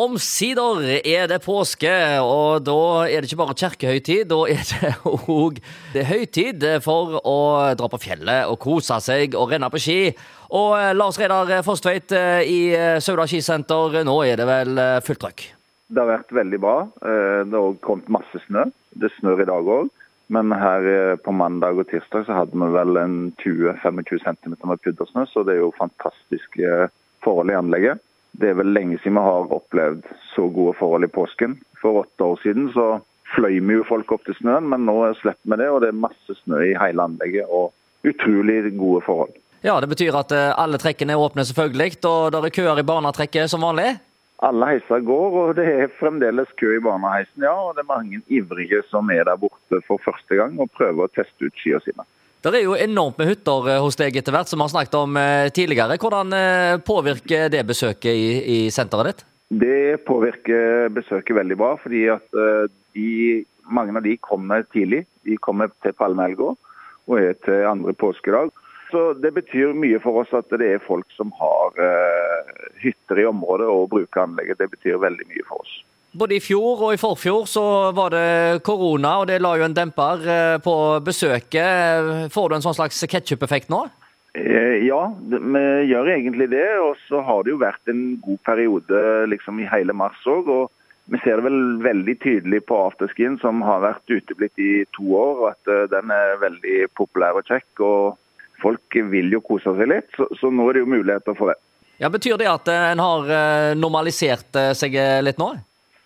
Omsider er det påske, og da er det ikke bare kirkehøytid. Da er det òg høytid for å dra på fjellet og kose seg og renne på ski. Og eh, Lars Reidar Fostveit eh, i eh, Sauda skisenter, nå er det vel fullt trøkk? Det har vært veldig bra. Det har kommet masse snø. Det snør i dag òg. Men her på mandag og tirsdag så hadde vi vel en 20-25 cm med puddersnø, så det er jo fantastiske forhold i anlegget. Det er vel lenge siden vi har opplevd så gode forhold i påsken. For åtte år siden så fløy vi jo folk opp til snøen, men nå slipper vi det. Og det er masse snø i hele anlegget og utrolig gode forhold. Ja, Det betyr at eh, alle trekkene er åpne, selvfølgelig, og det er køer i barnetrekket som vanlig? Alle heiser går, og det er fremdeles kø i barneheisen, ja. Og det er mange ivrige som er der borte for første gang og prøver å teste ut skiene sine. Det er jo enormt med hytter eh, hos deg etter hvert, som vi har snakket om eh, tidligere. Hvordan eh, påvirker det besøket i, i senteret ditt? Det påvirker besøket veldig bra, fordi at de, mange av de kommer tidlig. De kommer til palmehelga og er til andre påskedag. Så Det betyr mye for oss at det er folk som har hytter i området og bruker anlegget. Det betyr veldig mye for oss. Både i fjor og i forfjor så var det korona, og det la jo en demper eh, på besøket. Får du en sånn slags ketsjup-effekt nå? Eh, ja, vi gjør egentlig det. Og så har det jo vært en god periode liksom i hele mars òg. Og vi ser det vel veldig tydelig på afterskien, som har vært uteblitt i to år. At eh, den er veldig populær og kjekk. og Folk vil jo kose seg litt, så, så nå er det jo muligheter for det. Ja, Betyr det at en har normalisert seg litt nå?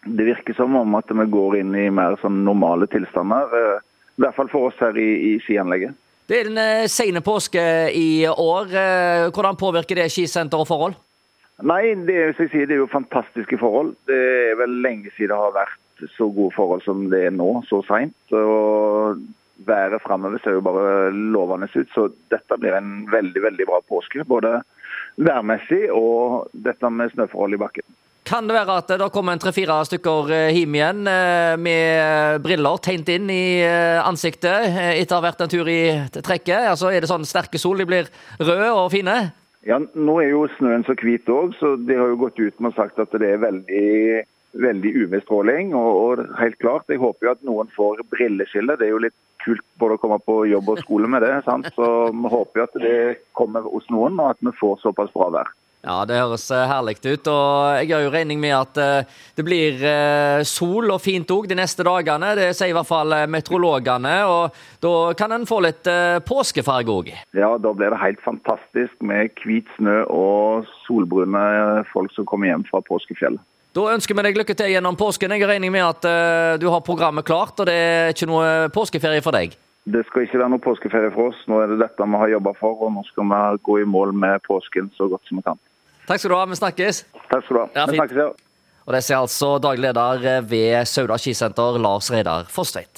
Det virker som om at vi går inn i mer sånn normale tilstander. Eh, I hvert fall for oss her i, i skianlegget. Det er den eh, sene påske i år. Eh, hvordan påvirker det skisenter og forhold? Nei, det, sier, det, er jo fantastiske forhold. Det er vel lenge siden det har vært så gode forhold som det er nå, så seint. Og været framover ser jo bare lovende ut, så dette blir en veldig, veldig bra påske. Både værmessig og dette med snøforhold i bakken. Kan det være at det kommer en tre-fire stykker eh, hjem igjen eh, med briller tegnet inn i eh, ansiktet etter å ha vært en tur i trekket? Altså, Er det sånn sterke sol, de blir røde og fine? Ja, Nå er jo snøen så hvit òg, så de har jo gått ut med og sagt at det er veldig, veldig UV-stråling. Og, og, helt klart, jeg håper jo at noen får brilleskille. Det er jo litt kult både å komme på jobb og skole med det. sant? Så vi håper jo at det kommer hos noen, og at vi får såpass bra vær. Ja, det høres eh, herlig ut. Og jeg gjør jo regning med at eh, det blir eh, sol og fint òg de neste dagene. Det sier i hvert fall meteorologene. Og da kan en få litt påskefarge òg. Ja, da blir det helt fantastisk med hvit snø og solbrune folk som kommer hjem fra påskefjellet. Da ønsker vi deg lykke til gjennom påsken. Jeg har regning med at du har programmet klart, og det er ikke noe påskeferie for deg? Det skal ikke være noe påskeferie for oss. Nå er det dette vi har jobba for, og nå skal vi gå i mål med påsken så godt som vi kan. Takk skal du ha. Vi snakkes. Takk skal du ha. Ja, vi snakkes, ja. Og Det sier altså daglig leder ved Sauda skisenter, Lars Reidar Fosstveit.